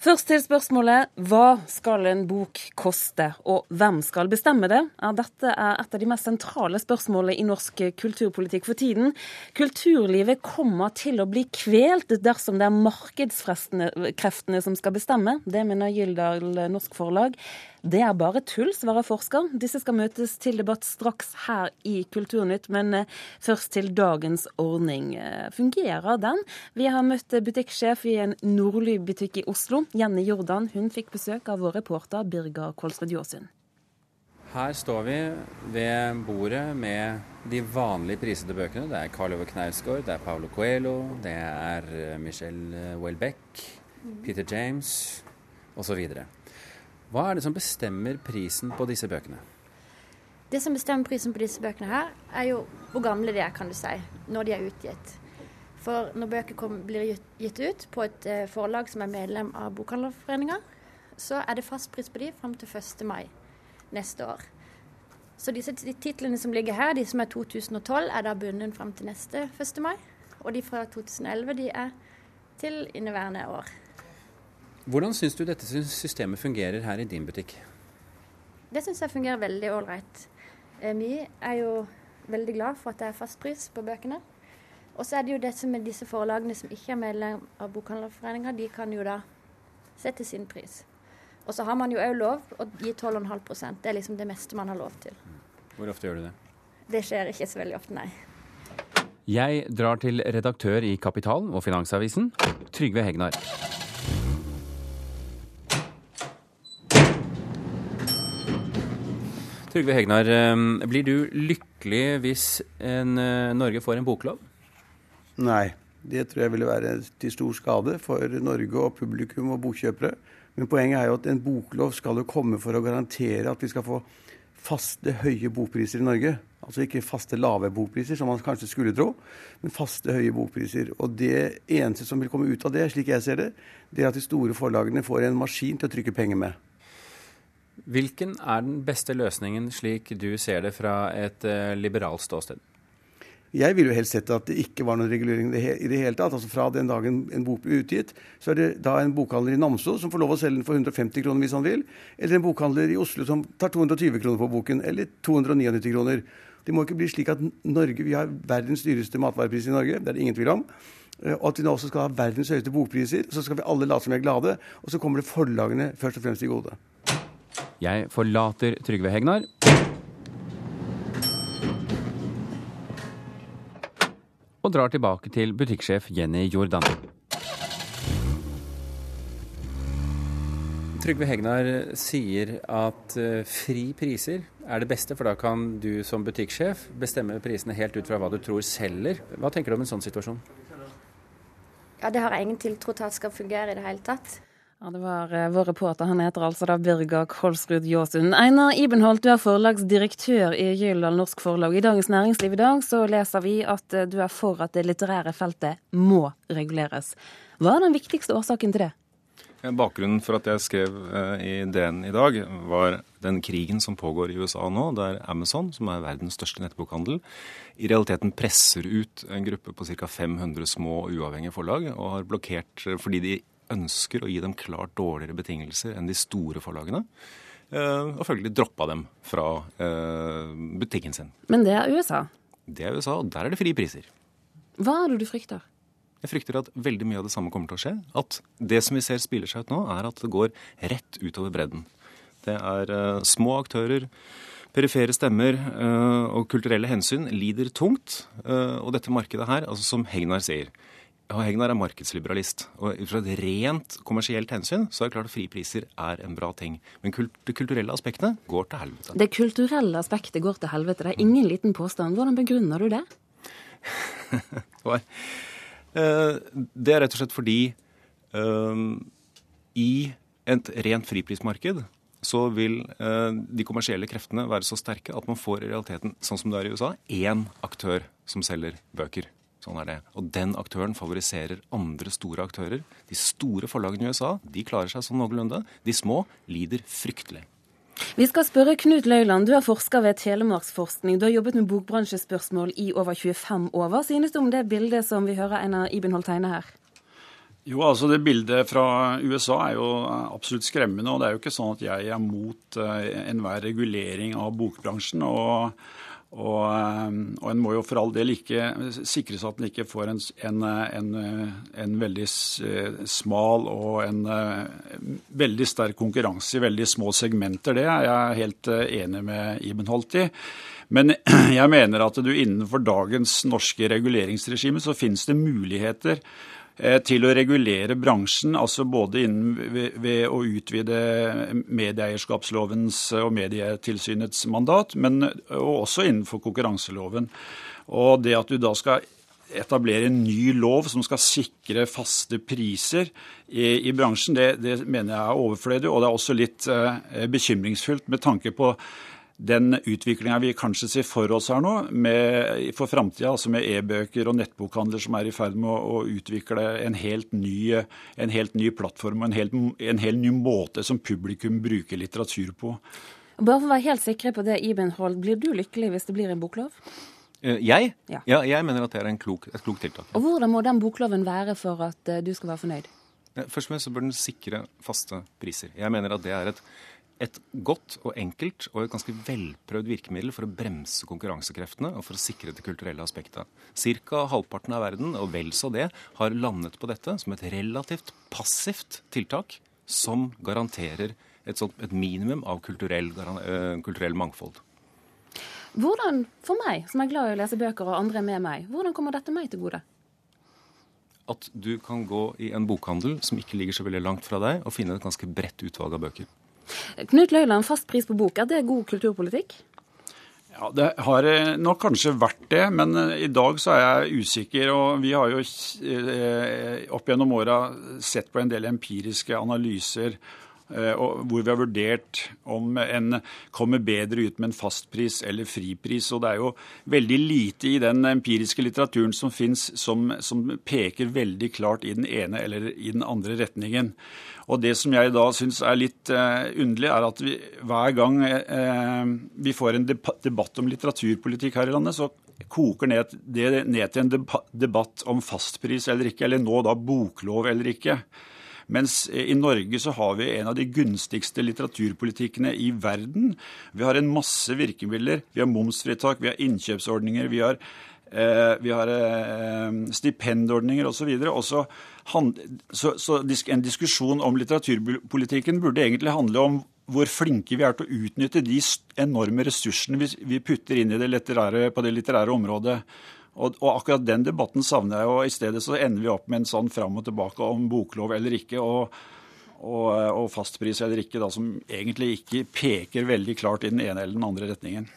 Først til spørsmålet hva skal en bok koste, og hvem skal bestemme det? Ja, dette er et av de mest sentrale spørsmålene i norsk kulturpolitikk for tiden. Kulturlivet kommer til å bli kvelt dersom det er markedskreftene som skal bestemme. Det mener Gyldal Norsk Forlag. Det er bare tull, svarer forsker. Disse skal møtes til debatt straks her i Kulturnytt, men eh, først til dagens ordning. Eh, fungerer den? Vi har møtt butikksjef i en Nordly-butikk i Oslo, Jenny Jordan. Hun fikk besøk av vår reporter Birger Kolsrud Jåsund. Her står vi ved bordet med de vanlige prisede bøkene. Det er Karl Ove Knausgård, det er Paulo Coelho, det er eh, Michelle Welbeck, Peter James osv. Hva er det som bestemmer prisen på disse bøkene? Det som bestemmer prisen på disse bøkene her, er jo hvor gamle de er, kan du si, når de er utgitt. For når bøker kom, blir gitt ut på et eh, forlag som er medlem av Bokhandlerforeninga, så er det fastpris på de fram til 1. mai neste år. Så disse titlene som ligger her, de som er 2012, er da bundet fram til neste 1. mai. Og de fra 2011, de er til inneværende år. Hvordan syns du dette systemet fungerer her i din butikk? Det syns jeg fungerer veldig ålreit. Eh, vi er jo veldig glad for at det er fastpris på bøkene. Og så er det jo dette med disse forlagene som ikke er medlem av Bokhandlerforeninga, de kan jo da sette sin pris. Og så har man jo òg lov å gi 12,5% Det er liksom det meste man har lov til. Hvor ofte gjør du det? Det skjer ikke så veldig ofte, nei. Jeg drar til redaktør i Kapital og Finansavisen, Trygve Hegnar. Trygve Hegnar, ehm, blir du lykkelig hvis en, eh, Norge får en boklov? Nei, det tror jeg ville være til stor skade for Norge og publikum og bokkjøpere. Men poenget er jo at en boklov skal jo komme for å garantere at vi skal få faste, høye bokpriser i Norge. Altså ikke faste, lave bokpriser, som man kanskje skulle tro, men faste, høye bokpriser. Og det eneste som vil komme ut av det, slik jeg ser det, det er at de store forlagene får en maskin til å trykke penger med. Hvilken er den beste løsningen, slik du ser det fra et uh, liberalt ståsted? Jeg ville jo helst sett at det ikke var noen regulering i det hele tatt. Altså Fra den dagen en bok blir utgitt, så er det da en bokhandler i Namso som får lov å selge den for 150 kroner hvis han vil, eller en bokhandler i Oslo som tar 220 kroner på boken, eller 299 kroner. Det må ikke bli slik at Norge, vi har verdens dyreste matvarepris i Norge, det er det ingen tvil om. Eh, og at vi nå også skal ha verdens høyeste bokpriser. Så skal vi alle late som vi er glade, og så kommer det forlagene først og fremst i gode. Jeg forlater Trygve Hegnar. Og drar tilbake til butikksjef Jenny Jordan. Trygve Hegnar sier at uh, fri priser er det beste, for da kan du som butikksjef bestemme prisene helt ut fra hva du tror selger. Hva tenker du om en sånn situasjon? Ja, Det har jeg ingen tiltro til at skal fungere i det hele tatt. Ja, Det var uh, vår reporter. Han heter altså da Birger Kolsrud Jåsund. Einar Ibenholt, du er forlagsdirektør i Gyldal Norsk Forlag. I Dagens Næringsliv i dag så leser vi at uh, du er for at det litterære feltet må reguleres. Hva er den viktigste årsaken til det? Bakgrunnen for at jeg skrev uh, i DN i dag, var den krigen som pågår i USA nå, der Amazon, som er verdens største nettbokhandel, i realiteten presser ut en gruppe på ca. 500 små uavhengige forlag, og har blokkert fordi de ønsker å gi dem klart dårligere betingelser enn de store forlagene. Eh, og følgelig droppa dem fra eh, butikken sin. Men det er USA? Det er USA, og der er det frie priser. Hva er det du frykter? Jeg frykter at veldig mye av det samme kommer til å skje. At det som vi ser spiller seg ut nå, er at det går rett utover bredden. Det er uh, små aktører, perifere stemmer uh, og kulturelle hensyn lider tungt. Uh, og dette markedet her, altså som Hegnar sier, ja, Hegnar er markedsliberalist. Og ut fra et rent kommersielt hensyn så er det klart at fripriser er en bra ting. Men kult, det kulturelle aspektet går til helvete. Det kulturelle aspektet går til helvete. Det er ingen liten påstand. Hvordan begrunner du det? Eh, det er rett og slett fordi um, i et rent friprismarked så vil eh, de kommersielle kreftene være så sterke at man får i realiteten, sånn som det er i USA, én aktør som selger bøker. Sånn er det. Og den aktøren favoriserer andre store aktører. De store forlagene i USA de klarer seg sånn noenlunde. De små lider fryktelig. Vi skal spørre Knut Løyland, du er forsker ved Telemarksforskning. Du har jobbet med bokbransjespørsmål i over 25 år. Hva synes du om det bildet som vi hører Einar Ibenholt tegne her? Jo, altså Det bildet fra USA er jo absolutt skremmende. og Det er jo ikke sånn at jeg er mot uh, enhver regulering av bokbransjen. og og, eh, og, en må jo for all del ikke sikres at en ikke får en, en, en, en, veldig smal og en veldig sterk konkurranse i veldig små segmenter. Det er jeg helt enig med Iben Holt i. Men jeg mener at du innenfor dagens norske reguleringsregime så finnes det muligheter Eh, til å regulere bransjen, altså både innen, ved, ved, å utvide medieeierskapslovens og Medietilsynets mandat, men også innenfor konkurranseloven. Og det at du da skal etablere en ny lov som skal sikre faste priser i, i bransjen, det, det, mener jeg er overflødig. Og det er også litt eh, bekymringsfullt med tanke på den utviklinga vi kanskje ser for oss her nå med, for framtida, altså med e-bøker og nettbokhandler som er i ferd med å, å utvikle en helt, ny, en helt ny, plattform og en helt, en helt ny måte som publikum bruker litteratur på. Bare for å være helt sikre på det, Iben Holt, blir du lykkelig hvis det blir en boklov? Eh, jeg? Ja. ja jeg mener at det er klok, et klokt tiltak. Og Hvordan må den bokloven være for at eh, du skal være fornøyd? Først og fremst så bør den sikre faste priser. Jeg mener at det er et et godt og enkelt og et ganske velprøvd virkemiddel for å bremse konkurransekreftene og for å sikre det kulturelle aspektet. Cirka halvparten av verden, og vel så det, har landet på dette som et relativt passivt tiltak som garanterer et, sånt, et minimum av kulturell, kulturell mangfold. Hvordan, for meg, som er glad i å lese bøker, og andre med meg, hvordan kommer dette meg til gode? At du kan gå i en bokhandel som ikke ligger så veldig langt fra deg, og finne et ganske bredt utvalg av bøker. Knut Løiland, fast pris på bok, er det god kulturpolitikk? Ja, Det har nok kanskje vært det, men eh, i dag så er jeg usikker. og Vi har jo eh, opp gjennom åra sett på en del empiriske analyser Eh, hvor vi har vurdert om en kommer bedre ut med en fastpris eller fripris. Og det er jo veldig lite i den empiriske litteraturen som fins som, som, peker veldig klart i den ene eller i den andre retningen. Og det som jeg da syns er litt uh, underlig, er at vi hver gang uh, vi får en debatt om litteraturpolitikk her i landet, så koker ned, det ned til en debatt om fastpris eller ikke, eller nå da boklov eller ikke. Mens i Norge så har vi en av de gunstigste litteraturpolitikkene i verden. Vi har en masse virkemidler. Vi har momsfritak, vi har innkjøpsordninger, vi har, eh, vi har eh, stipendordninger osv. Så, så, så en diskusjon om litteraturpolitikken burde egentlig handle om hvor flinke vi er til å utnytte de enorme ressursene vi putter inn i det på det litterære området. Og, og, akkurat den debatten savner jeg, og i stedet så ender vi opp med en sånn fram og tilbake om boklov eller ikke. og, og, og fastpris eller ikke, da, som egentlig ikke peker veldig klart i den ene eller den andre retningen.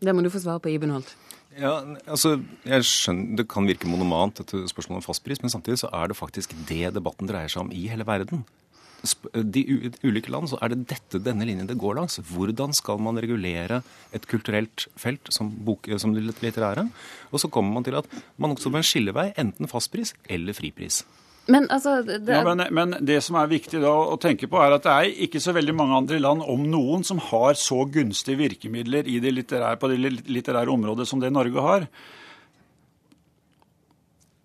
Det må du få svar på, Iben Holt. Ja, altså, jeg skjønner, Det kan virke monomant, dette spørsmålet om fastpris, men samtidig så er det faktisk det debatten dreier seg om i hele verden de ulike land så er det dette denne linjen det går langs. Hvordan skal man regulere et kulturelt felt som, bok, som det litterære? Og så kommer man til at man også må en skillevei, enten fastpris eller fripris. Men, altså, det... Ja, men, men, det som er viktig da å tenke på, er at det er ikke så veldig mange andre land, om noen, som har så gunstige virkemidler det på det litterære området som det Norge har.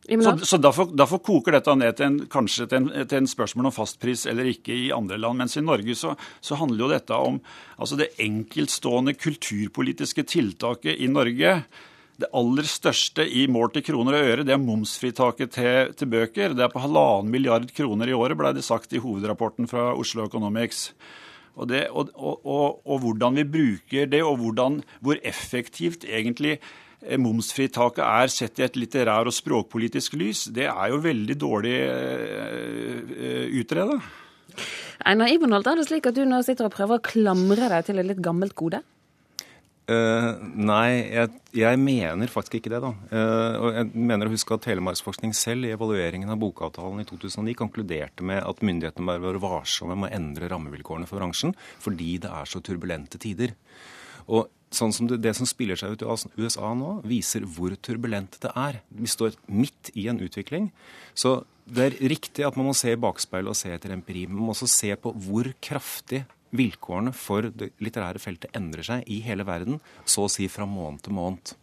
Så, så derfor, derfor, koker dette ned til en, kanskje til en, til en, spørsmål om fastpris eller ikke i andre land. Mens i Norge så, så handler jo dette om altså det enkeltstående kulturpolitiske tiltaket i Norge. Det aller største i mål til kroner og øre, det er momsfritaket til, til bøker. Det er på halvannen milliard kroner i året, ble det sagt i hovedrapporten fra Oslo Economics. Og, det, og, og, og hvordan vi bruker det, og hvordan, hvor effektivt egentlig momsfritaket er sett i et litterær- og språkpolitisk lys, det er jo veldig dårlig uh, utreda. Einar Ibenholt, er det slik at du nå sitter og prøver å klamre deg til et litt gammelt gode? Uh, nei, jeg, jeg, mener faktisk ikke det, da. Uh, og jeg mener å huske at Telemarksforskning selv i evalueringen av bokavtalen i 2009 konkluderte med at myndighetene bør være varsomme med å endre rammevilkårene for bransjen fordi det er så turbulente tider. Og sånn som det, det, som spiller seg ut i USA nå, viser hvor turbulent det er. Vi står midt i en utvikling. Så det er riktig at man må se i bakspeilet og se etter empiri. Men man må også se på hvor kraftig vilkårene for det litterære feltet endrer seg i hele verden, så å si fra måned til måned.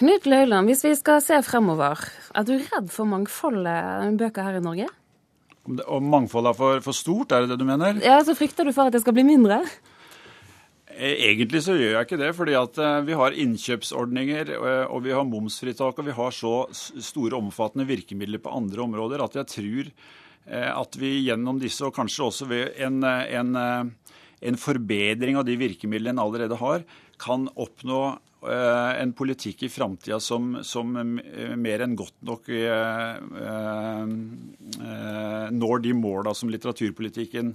Knut Løiland, hvis vi skal se fremover, er du redd for mangfoldet bøker her i Norge? Om mangfoldet er for, for stort, er det det du mener? Ja, Så frykter du for at det skal bli mindre? Eh, egentlig så gjør jeg ikke det, fordi at eh, vi har innkjøpsordninger og vi har momsfritak og vi har så store omfattende virkemidler på andre områder at jeg tror at vi gjennom disse, og kanskje også ved en, en, en forbedring av de virkemidlene en allerede har, kan oppnå Eh, en politikk i framtida som, som, eh, mer enn godt nok eh, når de måla som litteraturpolitikken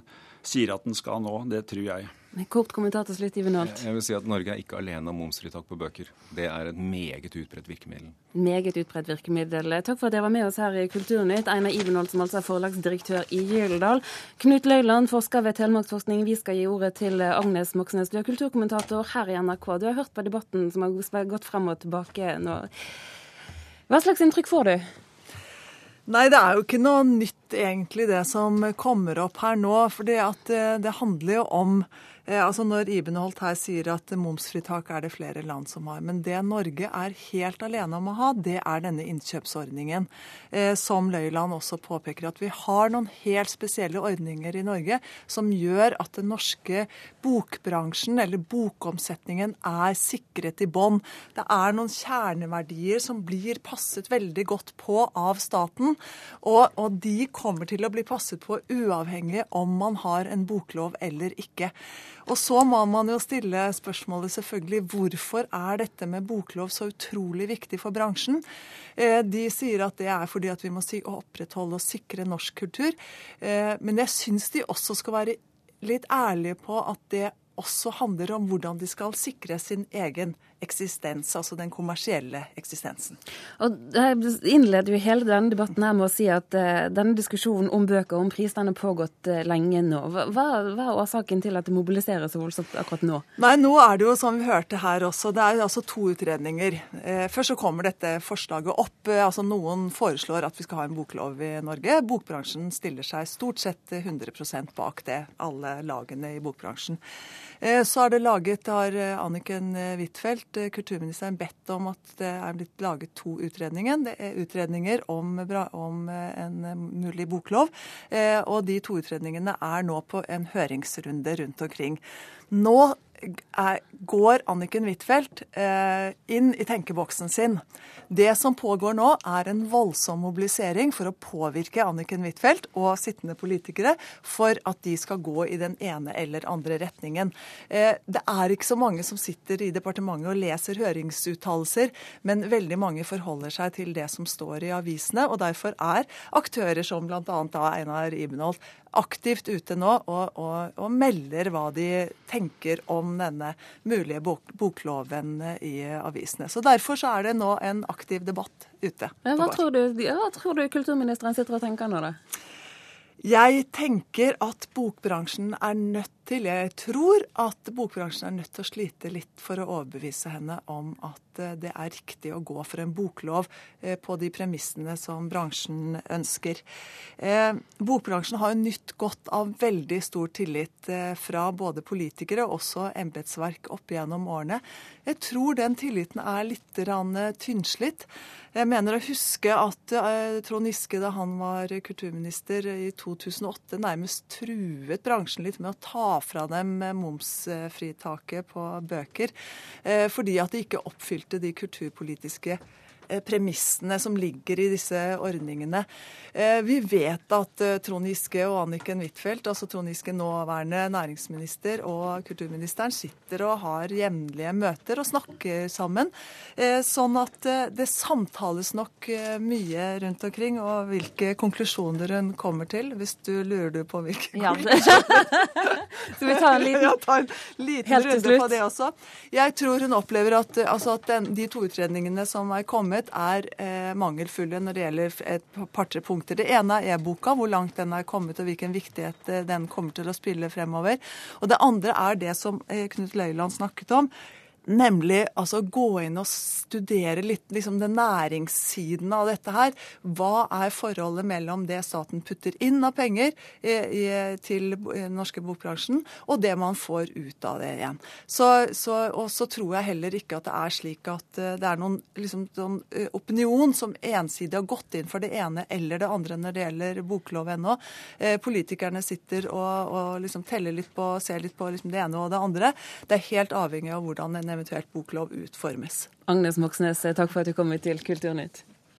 sier at den skal nå. Det tror jeg. Kort kommentar til slutt, Iven Holt. Jeg vil si at Norge er ikke alene om momsfritak på bøker. Det er et meget utbredt virkemiddel. Meget utbredt virkemiddel. Takk for at dere var med oss her i Kulturnytt. Einar Ivenholt, som altså er forlagsdirektør i Gyldendal. Knut Løyland, forsker ved Telemarksforskning. Vi skal gi ordet til Agnes Moxnes. Du er kulturkommentator her i NRK. Du har hørt på debatten som har gått frem og tilbake nå. Hva slags inntrykk får du? Nei, det er jo ikke noe nytt egentlig det som kommer opp her nå. For det, det handler jo om Eh, altså Når Ibenholt her sier at momsfritak er det flere land som har. Men det Norge er helt alene om å ha, det er denne innkjøpsordningen. Eh, som Løyland også påpeker, at vi har noen helt spesielle ordninger i Norge som gjør at den norske bokbransjen, eller bokomsetningen, er sikret i bånn. Det er noen kjerneverdier som blir passet veldig godt på av staten. Og, og de kommer til å bli passet på uavhengig om man har en boklov eller ikke. Og så må man jo stille spørsmålet selvfølgelig hvorfor er dette med boklov så utrolig viktig for bransjen? Eh, de sier at det er fordi at vi må si å opprettholde og sikre norsk kultur. Eh, men jeg syns de også skal være litt ærlige på at det også handler om hvordan de skal sikre sin egen eksistens, altså den kommersielle eksistensen. Og Jeg innleder jo hele denne debatten her med å si at uh, denne diskusjonen om bøker og om pris den har pågått uh, lenge nå. Hva, hva, er årsaken til at det mobiliseres så voldsomt akkurat nå? Nei, Nå er det jo som vi hørte her også, det er jo altså to utredninger. Uh, først så kommer dette forslaget opp. altså Noen foreslår at vi skal ha en boklov i Norge. Bokbransjen stiller seg stort sett 100% bak det, alle lagene i bokbransjen. Så er det laget, har Anniken Huitfeldt Eh, kulturministeren bedt om at det er blitt laget to utredninger. Det er utredninger om, om eh, en eh, mulig boklov. Og de to utredningene er nå på en høringsrunde rundt omkring. Nå er, går Anniken Huitfeldt eh, inn i tenkeboksen sin. Det som pågår nå, er en voldsom mobilisering for å påvirke Anniken Huitfeldt og sittende politikere for at de skal gå i den ene eller andre retningen. Eh, det er ikke så mange som sitter i departementet og leser høringsuttalelser, men veldig mange forholder seg til det som står i avisene. og Derfor er aktører som bl.a. Einar Ibenholt aktivt ute nå og, og, og, melder hva de tenker om denne mulige bok, bokloven i avisene. Så Derfor så er det nå en aktiv debatt ute. Ja, hva, tror du, hva tror du kulturministeren sitter og tenker nå, da? Jeg tenker at bokbransjen er nødt til Jeg tror at bokbransjen er nødt til å slite litt for å overbevise henne om at eh, det er riktig å gå for en boklov eh, på de premissene som bransjen ønsker. Eh, bokbransjen har jo nytt godt av veldig stor tillit fra både politikere og også embetsverk opp gjennom årene. Jeg tror den tilliten er litt tynnslitt. Jeg mener å huske at Trond Giske, da han var kulturminister i 2008, nærmest truet bransjen litt med å ta fra dem momsfritaket på bøker eh, fordi at de ikke oppfylte de kulturpolitiske Eh, premissene som ligger i disse ordningene. Eh, vi vet at eh, Trond Giske og Anniken Huitfeldt, altså Trond Giske nåværende næringsminister og kulturministeren, sitter og har jevnlige møter og snakker sammen. Sånn at det samtales nok mye rundt omkring, og hvilke konklusjoner hun kommer til, hvis du lurer på hvilke ja. konklusjoner. Skal vi ta en liten, ja, ta en liten runde på det også? Jeg tror hun opplever at, altså at den, de to utredningene som er kommet, kommet, er eh, mangelfulle når det gjelder et par-tre punkter. Det ene er e-boka, hvor langt den er kommet og hvilken viktighet eh, den kommer til å spille fremover. Og det andre er det som eh, Knut Løiland snakket om Nemlig altså gå inn og studere litt liksom den næringssiden av dette her. Hva er forholdet mellom det staten putter inn av penger i, i, til den norske bokbransjen, og det man får ut av det igjen. Så, så, og så tror jeg heller ikke at det er slik at eh, det er noen liksom, eh, opinion som ensidig har gått inn for det ene eller det andre når det gjelder boklov ennå. Eh, politikerne sitter og, og liksom teller litt på, ser litt på liksom det ene og det andre. Det er helt avhengig av hvordan en eventuelt boklov utformes. Agnes Moxnes, takk for at du kom hit til Kulturnytt.